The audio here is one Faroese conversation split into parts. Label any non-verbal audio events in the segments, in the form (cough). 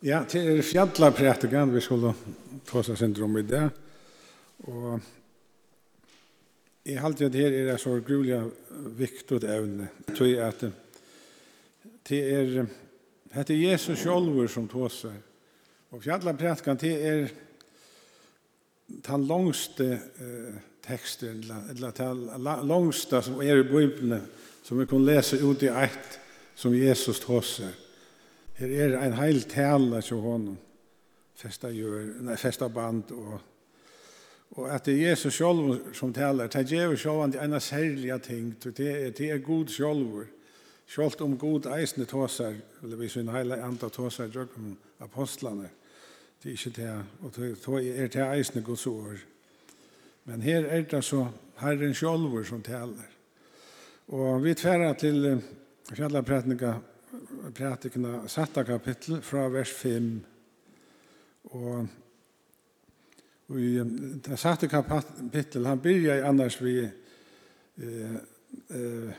Ja, det er fjallaprætikken vi skulle ta seg syndrom i det. Og jeg halte at her er det så grulig viktig evne. Jeg tror at det er det er Jesus sjolver som tar seg. Og fjallaprætikken det er den langste eh, teksten, eller den langste som er i Bibelen, som vi kan lese ut i eit som Jesus tar seg. Her er en heil tale til honom, festa, gjør, nei, festa band og Og at det er Jesus selv som taler, det gjør sjálvan til ena særlige ting, det er, det er god selv, selv om god eisne tåser, eller vi sin heila tåser, tåsar, drøkken apostlene, det er ikke det, og det er det eisne gods ord. Men her er det så Herren selv som taler. Og vi tverrer til fjallarprætninga prætikene 7. kapittel fra vers 5. Og, i det 7. kapittel, han byrja i annars vi eh, eh,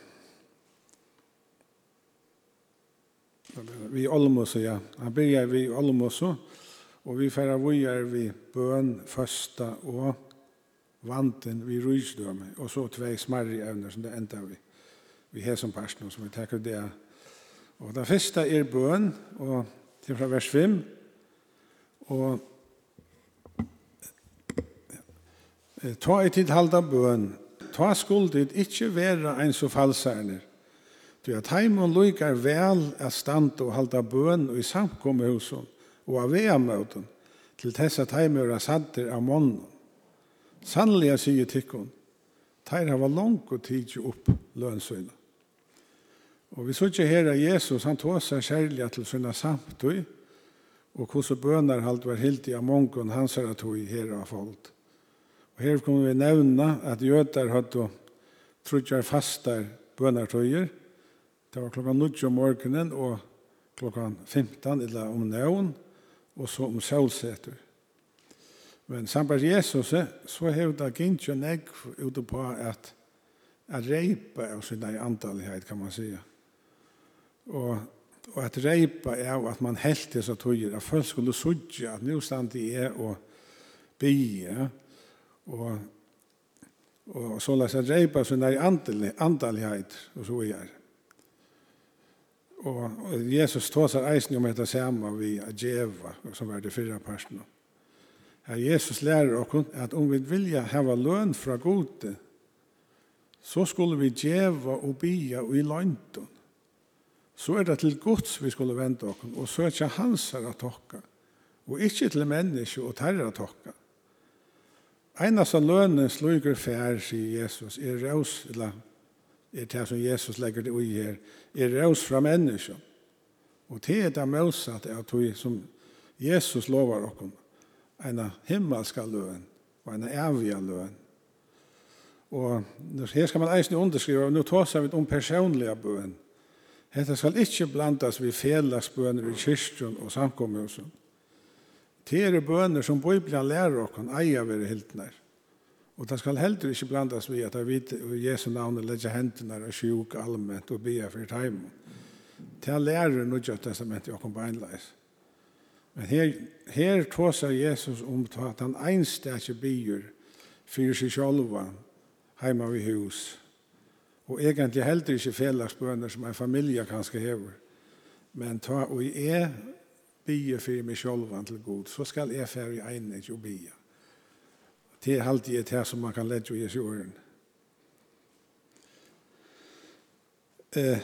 vi Olmos, ja. Han byrja vi Olmos, og vi færa vujar vi bøn, fasta og vanten vi rysdømme, og så tvei smarri evner som det enda vi. Vi har som personer som vi takker det Og det første er bøn, og til fra vers 5. Og ta i tid halda bøn, Ta skuld ikkje vera ein så falsærner. Du at heimon lukar vel at stand og halda bøn og i samkomme husen og av vea møten til tess at heimon er sadder av månen. Sannliga sier tikkun, teir hava langt og tidsi opp lønsøyna. Og vi sier her at Jesus, han tog seg kjærlig til sine samtøy, og hvordan bønner halt var helt i amongen hans er tog her av folk. Og her kommer vi nevne at jøder hadde trudjar fastar bønertøyer. Det var klokka 9 om morgenen og klokka 15 eller om nøvn, og så om solseter. Men samband Jesus, så har det ikke nekv ute på at, at reipa av sin antallighet, kan man sige. Og, og at reipa er at man helt det så tøyer, at folk skulle sudja, at nu stand det er og bie, og, og så la seg reipa så nær andalighet, og så er Og, og Jesus tåsar eisen om etter samme vi er djeva, som var det fyrre personen Her Jesus lærer oss at om vi vilja hava løn fra gode, så skulle vi djeva og bia og i lønton så er det til Guds vi skulle vente oss, og søke hans her at tokka, og ikke til menneske og terre å tokka. Einast av lønnen sluger fær, sier Jesus, er raus, eller er det som Jesus legger det i her, er raus fra menneske. Og det er det motsatt av tog som Jesus lovar oss, en himmelska løn, og en evige løn. Og her skal man eisne underskrive, og nå tar vi om personlige bøn, Hetta skal ikkje blandast við felagsbøner i kyrkjun og samkommusen. Det er bøner som Bibelen lærer okkon eia vera hildnar. Og det skal heller ikkje blandast við at vit i Jesu navn leggja hendene og sjuk allment og bia fyrir teimen. Det lærer Nudja testamentet okkon beinleis. Men her, her tåsar Jesus om at han einstakje bier fyrir seg sjálva heima vi hus og egentlig heldur ikke felagsbønner som en familie kanskje hever. Men ta og jeg bygge for meg selv til god, så skal jeg fære i egnet og bygge. Det er alltid et her som man kan lette i åren. Eh,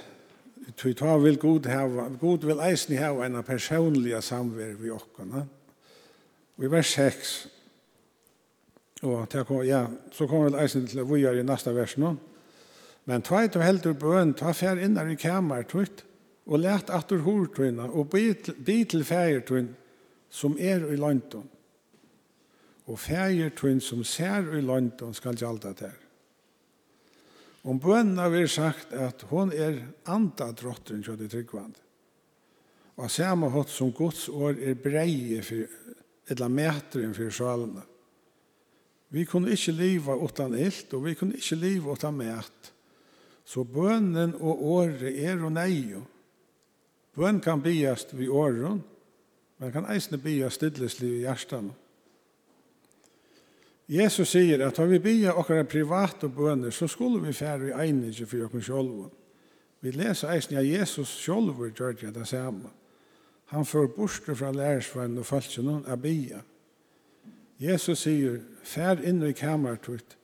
Tui ta vil god hava, god vil eisni hava en personliga samver vi okkarna. Og i vers 6, og til, ja, så kommer vi eisni til å vi gjør i nasta vers nå, no? Men tveit og heldur bøn, ta fær innar i kamar tutt, og let atur hortøyna, og bi til fægertøyn som er i London. Og fægertøyn som ser i London skal gjalda der. Om bønna vi sagt at hon er anda drottren kjød i tryggvand. Og samme hatt som Guds år er breie for eller meteren for sjalene. Vi kunne ikke liva utan ilt, og vi kunne ikke liva utan mæt. Så bønnen og året er og nei. Bøn kan biast vi åren, men kan eisne biast stilleslig i hjertan. Jesus sier at har vi bia okkar private bønner, så skulle vi fære i einig for okkar sjolv. Vi leser eisne at Jesus sjolvur gjør det det samme. Han får borster fra lærersvann og falskjennom av bia. Jesus sier, fær inn i kamertut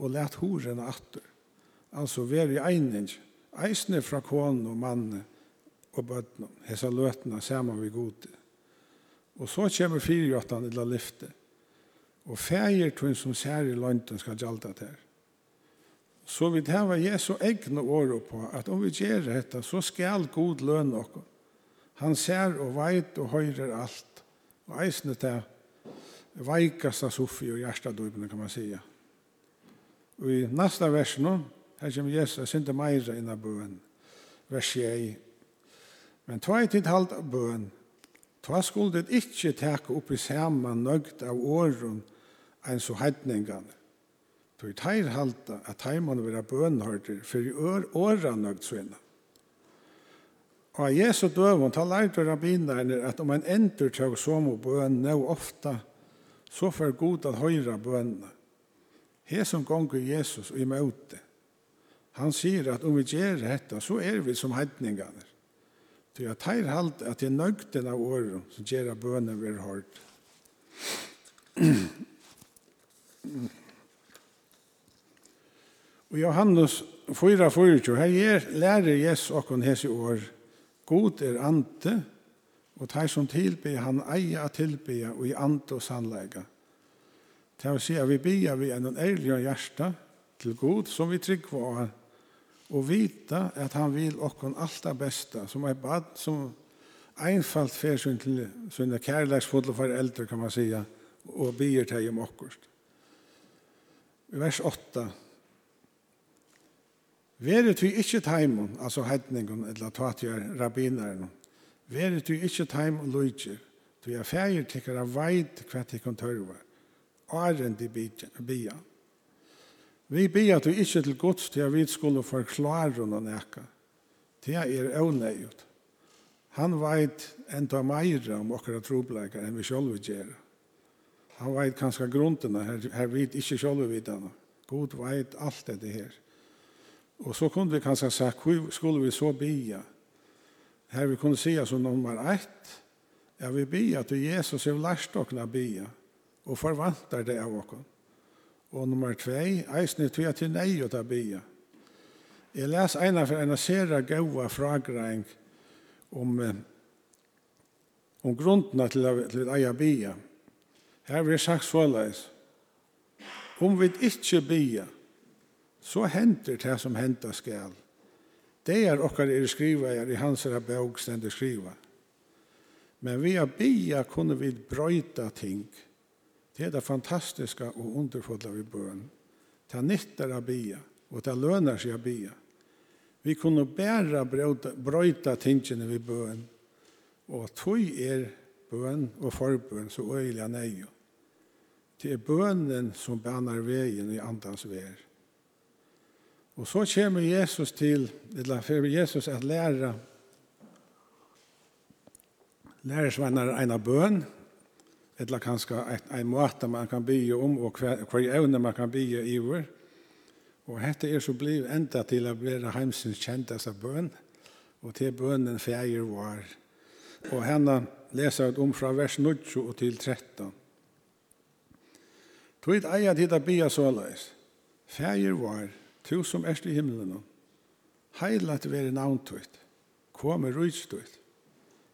og let horen atter altså veri eining, eisne fra kone og manne og bøtene, hesa løtene, sammen vi gode. Og så kommer til illa lyfte, og fægir tun som sær i lønten skal gjalda til. Så vi hava Jesu egne åre på at om vi gjør dette, så skal god løn okkur. Han ser og veit og høyrer alt, og eisne til veikasta soffi og hjertadøybene, kan man säga. Og i nasta vers nå, Her kommer Jesus og synder meira innan bøen, vers 1. Men tva i tid halda bøen, tva skulle det ikkje teka opp i saman nøgt av åren enn så heidningane. i teir halda at heimann vera bønhørter fyrir åra nøgt svinna. Og av Jesu døvun, ta lærte rabbinerne at om en endur tøg som og bøn nå ofta, så får god at høyra bønene. Hesum gongur Jesus og i møte. Han sier at om vi gjør dette, så er vi som hedningene. Så jeg tar halt at jeg nøgten av året som gjør at bønene blir hørt. Og Johannes 4, her er, lærer Jesus okken hese år, God er ante, og de som tilbyr han eier å tilbyr og i ante og sannlegger. Det vil si at vi byr vi en ærlig hjerte til God som vi trygg var, og vita at han vil okkon alt det beste, som er bad, som einfalt fersyn til sånne kærleiksfulle foreldre, kan man säga, og byr til om okkost. Vers 8. Verit vi ikkje taimon, altså heidningon, eller tatjar rabbinaren, verit vi ikkje taimon lujtjer, du er fægir tikkara veit hva tikkon tørvar, åren de bia. Vi ber at vi ikke til gods til at vi skulle forklare noen eka. Det er avnøyut. Han veit enda meira om okkara trobleikar enn vi sjálf gjør. Han veit kanskje grunderna, her, her vit ikke sjálf vidana. God veit alt dette her. Og så kunne vi kanskje sagt, hvor skulle vi så bia? Her vi kunne sige som nummer ett, ja vi bia til Jesus er lærst okkara bia, og forvantar det av okkara. Og nummer 2, eisne tve til nei å ta bia. Jeg les eina for en sera gaua fragreing om, om grunden til, til eia bia. Her vil jeg sagt såleis. Om vi ikke bia, så henter det som henter skal. Det er okkar er skriva er i hans bøg stendig skriva. Men vi a bia kunne vi brøyta ting. ting Det er det fantastiska og underfulla vi bøn. Ta nyttar av bia, og det lønar seg av bia. Vi kunne bæra brøyta tingene vi bøn, og tog er bøn og forbøn så øyla neio. Det er bønnen som banar veien i andans vær. Og så kommer Jesus til, eller for Jesus at læra en ena bøn, eller kanskje en måte man kan bygge om, og hver, hver evne man kan bygge i vår. Og dette er så bliv enda til å vera heimsens kjentes bøn, og til bønnen feir var. Og henne leser ut om fra vers 9 til 13. Tvit eier tid å bygge såleis. Feir var, tu som erst i himmelen, heilat være navntøyt, komme rydstøyt,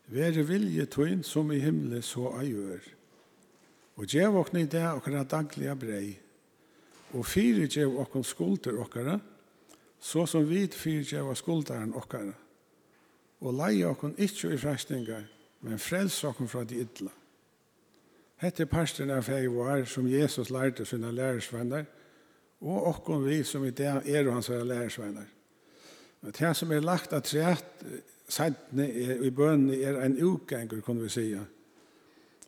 være vilje tøyn som i himmelen så a gjør. Og gjev okna i det okkara dagliga brei, og fyrir gjev okkur skulder okkara, så som vi fyrir gjev skuldaren okkara. Og leie okkur ikkje i fræstingar, men frels okkon fra de idla. Hette parsten av fei var som Jesus lærte sina lærersvenner, og okkur vi som i det er hans lærersvenner. Men det som er lagt at træt, sentne i bønne er en ukengur, kunne vi sige,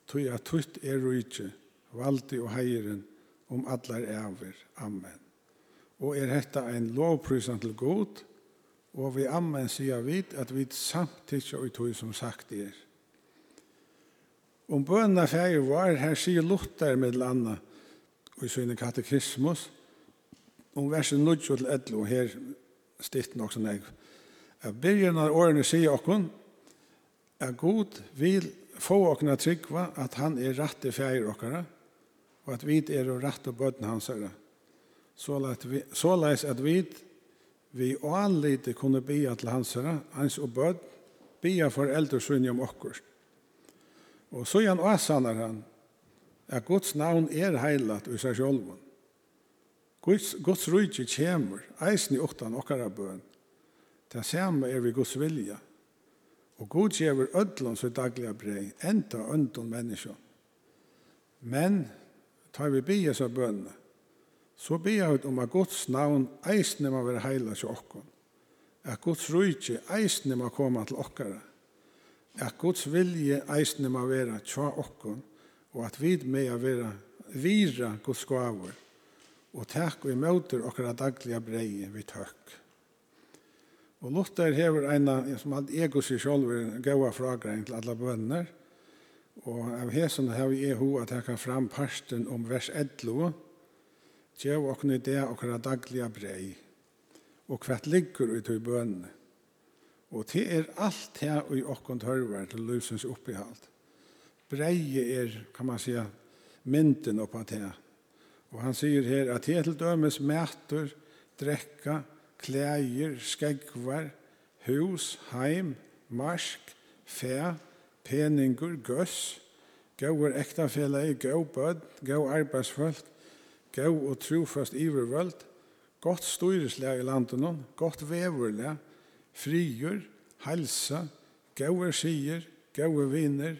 tog at tutt er rujtje, valdi og heiren, om allar æver. Amen. Og er hetta ein lovprysan til god, og vi amen sier vi at vi samtidig og tog som sagt er. Om bønna fæger var, her sier Luther med landa, og i sønne katekismus, om versen 9 til 11, og her stitt nok som jeg. Jeg begynner årene sier okkon, at god vil få åkna tryggva at han er rett i feir åkara, og at vi er rett og bøtten hans herre. Så leis at vi vi anlite kunne bia til hans herre, hans og bøtt, bia for eldresynje om åkkurs. Og så igjen åsanar han, at Guds navn er heilat ur seg sjolvun. Guds, Guds rujtje kjemur, eisen i åttan okkara bøn. Det samme er vi Guds vilja, Og Gud gjever ødlån så daglige brei, enda øndon menneskje. Men tar vi bia så bønne, så bia vi om at Guds navn eisne må være heila til okkon, at Guds rujtje eisne må komme til okkara, at Guds vilje eisne må være tja okkon, og at vi med å være vira Guds gaver, og takk og imøter okkara daglige brei vi takk. Og Luther hever eina, som alt ego seg sjolv, en gaua fragrein til alle bønner. Og av hesen hever jeg ho at jeg kan fram parsten om vers 11, Gjev okkne i det okkara daglige brei, og hvert ligger ut i bønene. Og det er alt det i okkont hørver til løsens oppehalt. Breie er, kan man si, mynden oppa det. Og han sier her at det til dømes mæter, drekka, klæger, skegvar, hus, heim, marsk, fæ, peningur, gøss, gauur ektafelagi, gau bød, gau arbeidsfölk, gau og trofast ivervöld, gott styrislega i landunum, gott vevurlega, frigjur, halsa, gauur sier, gauur viner,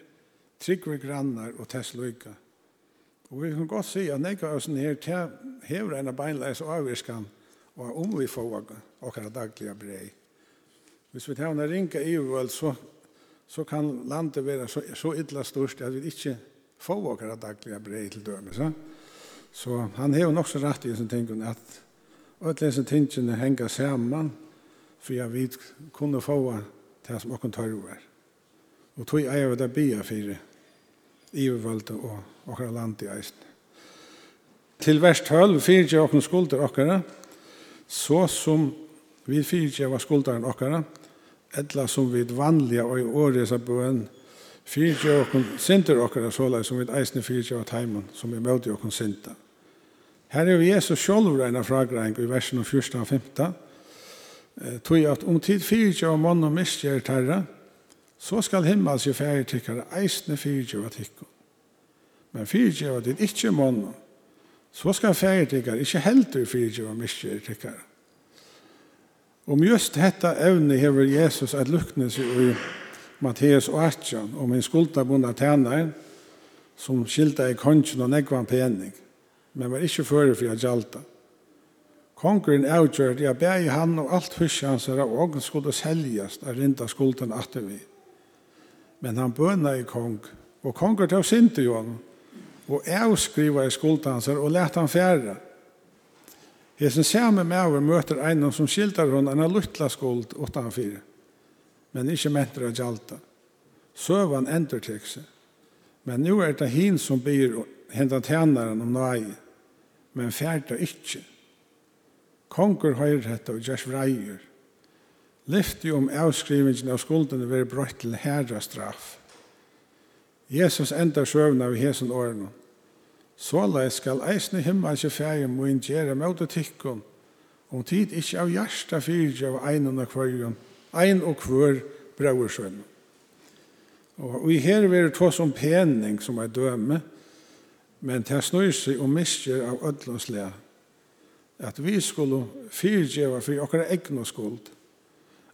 tryggver grannar og tess Og vi kan godt si at nekka oss her, hever enn beinleis og avvirskan, og om vi får akkurat dagliga brei. Hvis vi tar en ringa EU-våld, så, så kan landet være så, så illa størst at vi ikke får akkurat dagliga brei til dømes. Så, så han har nok så rett i sin ting at alle disse tingene henger sammen for at vi kunne få det som åkken tar over. Og tog jeg vi det bia for EU-våld og akkurat landet i eisen. Til vers 12, fyrir jeg åkken skulder akkurat, så som vi fyrtjeva skuldaren okkara, etla som vi vanliga og i åresa bøen fyrtjeva okkon sinter okkara såla som vi eisne fyrtjeva taiman som vi møte okkon sinta. Her er vi Jesus sjolv reina fragreng i versen 14 og 15, tog at om tid fyrtjeva mann og misgjer terra, så skal himmels jo færre tikkare eisne fyrtjeva tikkon. Men fyrtjeva dit ikkje mannen, Så skal fære tykkar, ikkje heldur fyrtjøva miskjer tykkar. Om just detta evne hever Jesus et luknes i Matteus 8, om en skuldabunda tænare som skilta i kongen og negvan pening, men var ikkje fyrir fyrir gjalta. Kongren avgjørd, ja, bæg han og alt husja hans er av ågen skulle seljast av rinda skulden atter vi. Men han bønna i kong, og konger tog sinte jo han, og avskriva i skuldhansar og let han færa. Hesen samme og møter en som skildar hon en luttla skuld utanfyr, men ikkje av gjalta. Søvan seg. Men nu er det hin som byr hendan tænaren om nøy, men færda ikkje. Konkur høyr hetta og gjørs vreier. Lyfti om avskrivingen av skuldene vil brøtt til herra straff Jesus enda søvn av hesen årene. Såleis skal eisne himmelske fære må ingjere med å tikkun, om tid ikkje av hjärsta fyrtje av ein og kvarjon, ein og kvar brauersønn. Og vi her vil det tås om pening som er døme, men det snur seg og misker av ødlandslea, at vi skulle fyrtjeva for okra egna skuld,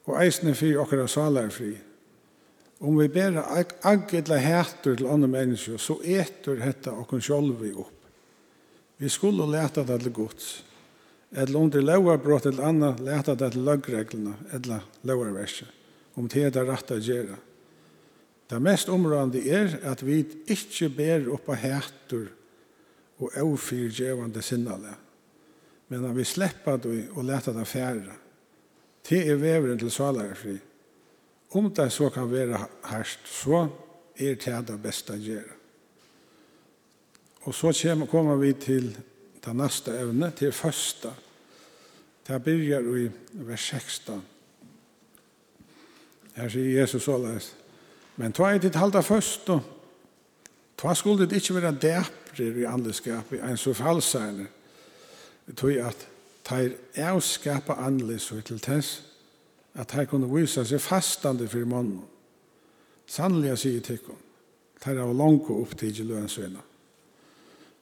og eisne for okra salarfri, om vi bare agg eller til andre mennesker, så eter dette oss selv opp. Vi skulle lete det til gods. Eller om det lover brått eller annet, lete det til lagreglene eller loververset. Om det er det rett å gjøre. Det mest områdende er at vi ikke ber opp av hæter og avfyrgjøvende sinnene. Men at vi slipper det og lete det færre. Det er veveren til salerfri. fri Om det så kan være herst, så er det det beste å gjøre. Og så kommer vi til det neste evne, til første. Det begynner i vers 16. Her sier Jesus såleis, Men tva er ditt halda først, og tva skulle det ikke være dæprer i andelskap, i en så falserne, jeg at teir skapa andlis så til tess, at her kunne vise seg fastande for mannen. Sannelig jeg sier til henne. Her er langt opp til lønnsvinna.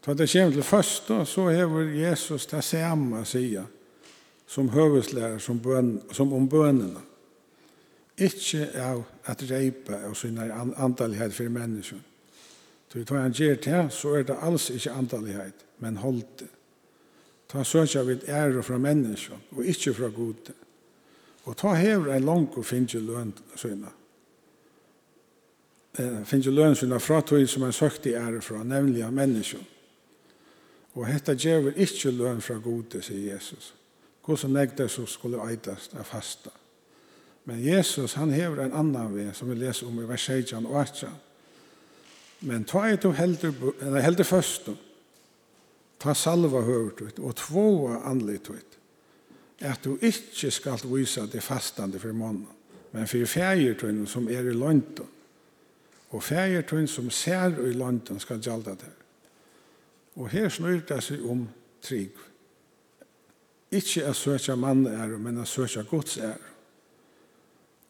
Da det kommer til først, så hever Jesus det samme sida som høveslærer som, bøn, som om bønene. Ikke av at reipa og sinne andalighet for mennesken. Så vi tar en gjør til, så er det alls ikke andalighet, men holdt det. Ta søkja vid ære fra mennesken, og ikke fra gode. Og ta hever en lang og finne løn søgna. Eh, finne løn søgna fra tog som han søkte i ære fra, nemlig av menneskjon. Og hetta djever ikkje løn fra gode, sier Jesus. Hvor som negde så skulle eitast av fasta. Men Jesus, han hever en annan vei, som vi leser om i vers 16 og 18. Men ta et og helder, helder først, ta salva hørt og tvåa anlitt ut at du ikke skal vise det fastande for mannen, men for fægertøyne som er i London. Og fægertøyne som ser i London skal gjalda det. Og her snur det seg om trygg. Ikke å søke mann er, men å søke gods er.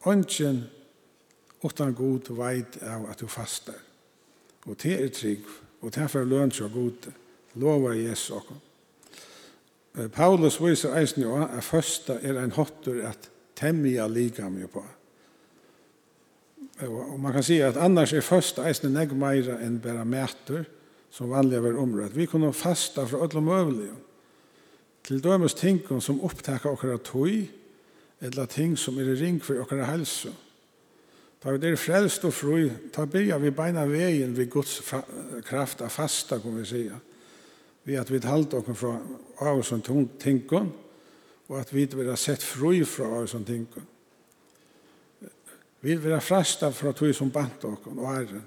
Ønsken utan god veit av at du fastar. Og det er trygg, og derfor lønns og god lovar Jesus okkom. Paulus viser eisen jo at første er en hottur at temja likam jo på. Og man kan si at annars er første eisen negg meira enn bæra mætur, som vanlig er området. Vi kunne fasta fra alle møvelige. Til dømes ting som opptaker okkara tøy, eller ting som er ring for okkara helse. Da vi er frelst og fru, ta byrja vi beina veien vid Guds kraft av fasta, kan vi sige vi at vi halda okkur fra avsson tinkon, og at vi vil ha sett frá fra avsson tinkon. Vi vil ha frasta fra tog som bant okkur og æren.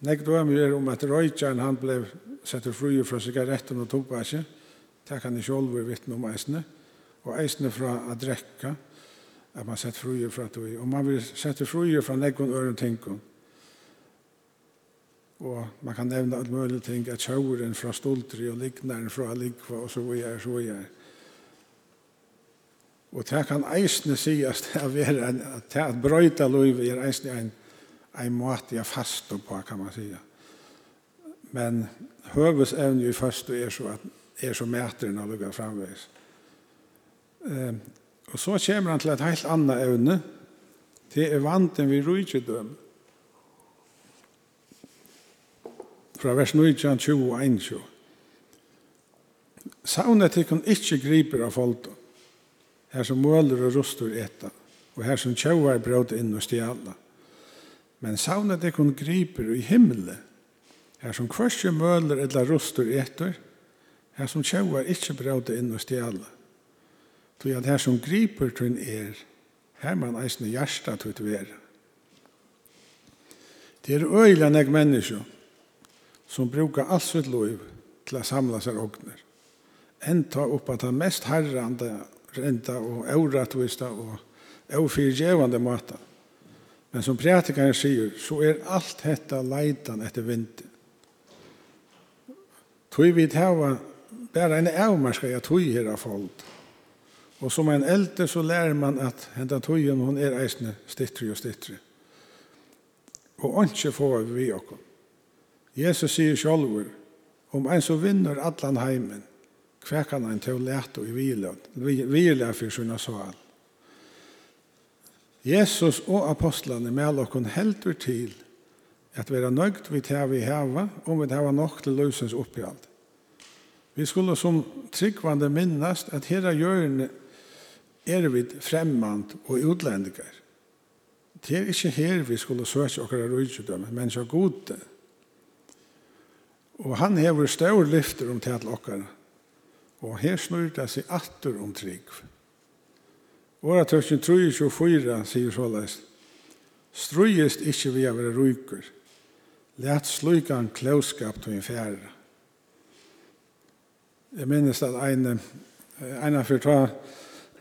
Nek då er om at røytjaren han blev sett fri fra sigaretten og tobakje, takk han i sjolver vittne om eisne, og eisne fra a drekka, at man sett fri fra tog, og man vil sett frá fra nekon øren tinkon. Og man kan nevne alt mulig ting, at sjøren fra stoltri og lignaren fra likva og så (laughs) vi er, så vi er. Og det kan eisne sies til det er en, at at brøyta loiv er eisne en, en måte jeg faste på, kan man sige. Men høves evne i første er så at er så mæteren av lukka framveis. Um, og så kommer han til et helt annet evne, det er vanten vi rujtjedømme. fra vers 19, 20 og 21. Savnet tykkun ikkje griper av folden, her som måler og rustur etta, og her som tjauar brød inn og stjala. Men savnet tykkun griper i himmelen, her som kvarskje måler eller rustur etter, her som tjauar ikkje brød inn og stjala. Tog at her som griper tunn er, her man eisne hjarta tutt vera. Det er øyla nek menneskje, som brukar allt sitt liv til å samla seg åkner. En tar upp att han mest herrande, renta og orättvista og ofyrgevande mata. Men som prætikaren sier, så er alt detta leitan etter vinter. Tui vi hava bara en avmarska jag tui här av folk. Som en eldre så lærer man at henda togen hon er eisne stittri og stittri. Og inte får vi åkom. Jesus sier sjálfur, om en som vinner allan heimen, hver kan han til å lete og hvile for sina sal. Jesus og apostlene med dere helter til at være nøgt vi til vi heva, om vi heva nok til løsens oppgjald. Vi skulle som tryggvande minnast at her gjørne er vi fremmant og utlendigar. Det er ikke her vi skulle søke okra rujtjødømme, men så god det. Og han hever stør lyfter om til okkar. Og her snur det seg atter om trygg. Våra 3 24 sier så såleis. Strujist ikkje vi av ryker. Læt slukan klauskap til en fjæra. Jeg minnes at en, en av fyrtva,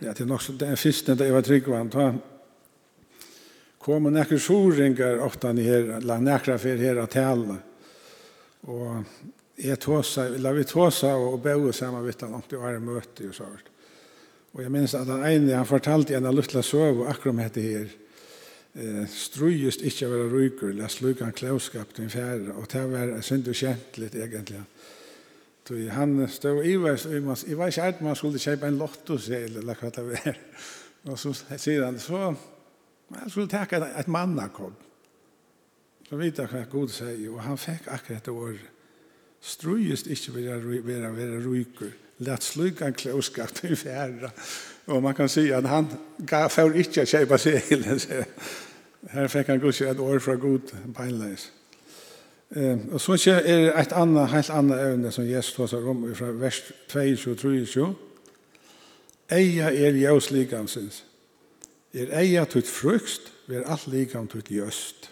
ja, det er nok den første da jeg var tryggvann, ta kom og nekker soringer ofte ni her, la nekra fyr her at tala. Og jeg tåsa, la vi tåsa og bøge sammen vidt han det i året møte og sånt. Og jeg minns at han ene, han fortalte en av luttla søv og akkurat hette her, eh, strujust ikke å være ryker, la sluk han klauskap til en fjerde, og det var synd og kjent litt egentlig. Så han stod i veis, og i var ikke at man skulle kjøpe en lottosel, eller hva det var. Og så sier han, så, man skulle takke et mannakopp. Så vet jeg hva god sier, og han fikk akkurat det året. Strøyest ikke vil jeg være, være ryker. Lætt sluk en klåskap til fjerde. Og man kan si at han får ikke kjøpe seg. Her fikk han god et år fra god beinleis. Um, og så er det et annet, helt annet evne som Jesus tar seg om fra vers 22 og 23. Eia er jævs likamsins. Er eia tutt frukst, ver alt likam tutt jøst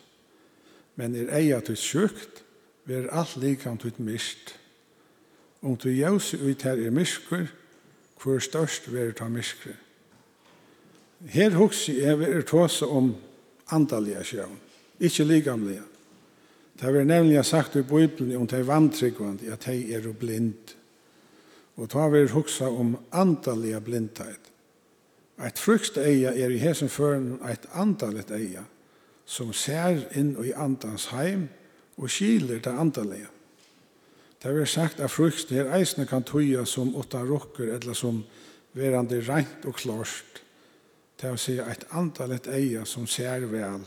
men er eia til sjukt, ver alt likam til mist. Om til jævs ut her er miskur, hvor størst ver ta miskur. Her hugsi er vi er tåse om andalige sjøvn, ikkje likamlige. Det er nemlig sagt i Bibelen om de vantryggvande, at de er blind. Og ta vi hugsa om andalige blindhet. Et frukst eia er i hesen føren et andalit eia som ser inn i andans heim og skiler det andalige. Det er sagt at frukst her eisene kan tøya som åtta rokker eller som verande rent og klart Det er å si et antallet eia som ser vel.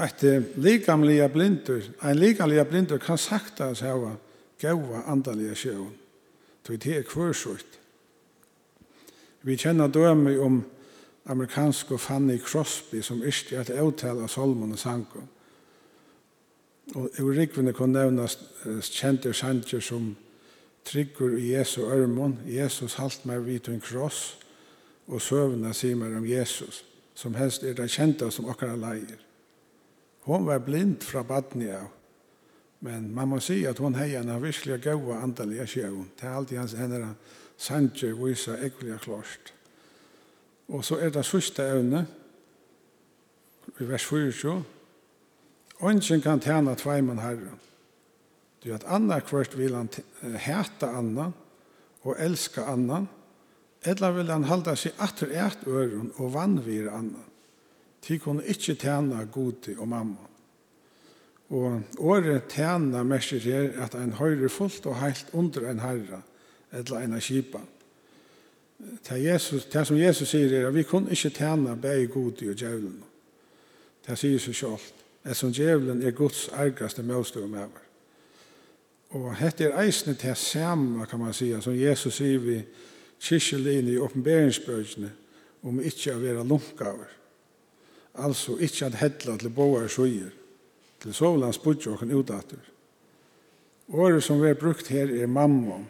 Et likamlige blindur, en likamlige blindur kan sakta oss hava gaua andalige sjøen. Det er kvørsvort. Vi kjenner døme om amerikansk Fanny Crosby som ikke er til åtale av Solomon og Sanko. Og i rikvinne kunne nevnes kjente sanger som Tryggur i Jesu ørmon, Jesus halt meg vidt en kross, og søvna sier meg om Jesus, som helst er det kjente som okkara leier. Hon var blind fra badni av, men man må si at hon hei henne virkelig gaua andalige sjøen. Det er alltid hans henne sanger viser ekvelige klart. Og så er det sørste evne, i vers 24, Ongen kan tjene tveimen herre. Du at anna kvart vil han hæta anna og elska anna, eller vil han halda seg atter eit øren og vannvire anna. Ti kunne ikkje tjena godi og mamma. Og året tjena merker her at ein høyre fullt og heilt under ein herre, eller en kipa. Det, Jesus, det som Jesus sier er at vi kunne ikke tjene bare god og djevelen. Det sier seg selv. Det som djevelen er Guds ærgaste møtstøv med over. Og dette er eisene til samme, kan man si, som Jesus sier vi kyrkjelin i oppenberingsbøkene om ikke å være lunkaver. Altså ikke at hedla til boar sjøyer, til sovlands budjokken utdater. Året som vi har brukt her er mammon,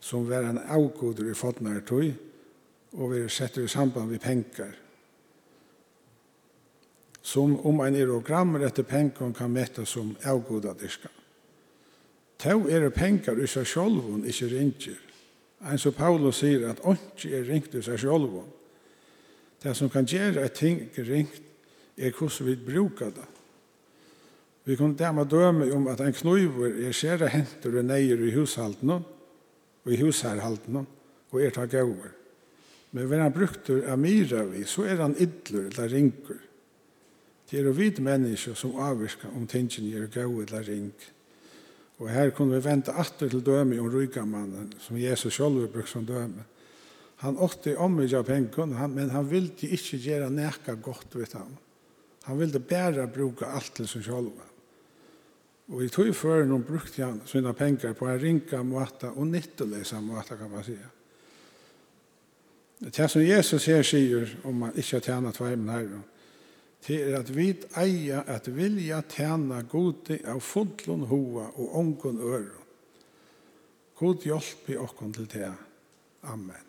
som var en avgoder i fotnare tøy, og vi setter i samband med penger. Som om en eurogram etter penger kan mette som avgoder diska. Tau er penger i seg sjolvun, ikkje ringer. Ein som Paulus sier at åndsje er ringt i seg sjolvun. Det som kan gjøre et ting ringt er hvordan vi brukar det. Vi kunne dæma døme om at en knuiver er skjæra henter og neier i hushaltene, og i husherhalten og er ta gauer. Men hver han brukter av myra vi, så er han idler eller rinker. Det er å vite mennesker som avvirker om tingene gjør gau eller ring. Og her kunne vi vente atter til døme om rygamannen, som Jesus selv brukte som døme. Han åtte omvidja pengen, men han ville ikke gjøre nekka godt ved ham. Han ville bare bruke alt til seg selv. Og i tog før hun brukte han sine penger på en ringa måte og nytteløse måte, kan man si. Det som Jesus her sier, om man ikke tjener tveimen her, til er at vi eier at vilja tjene gode av fodlån hoa og ångon øre. God hjelp i åkken til det. Amen.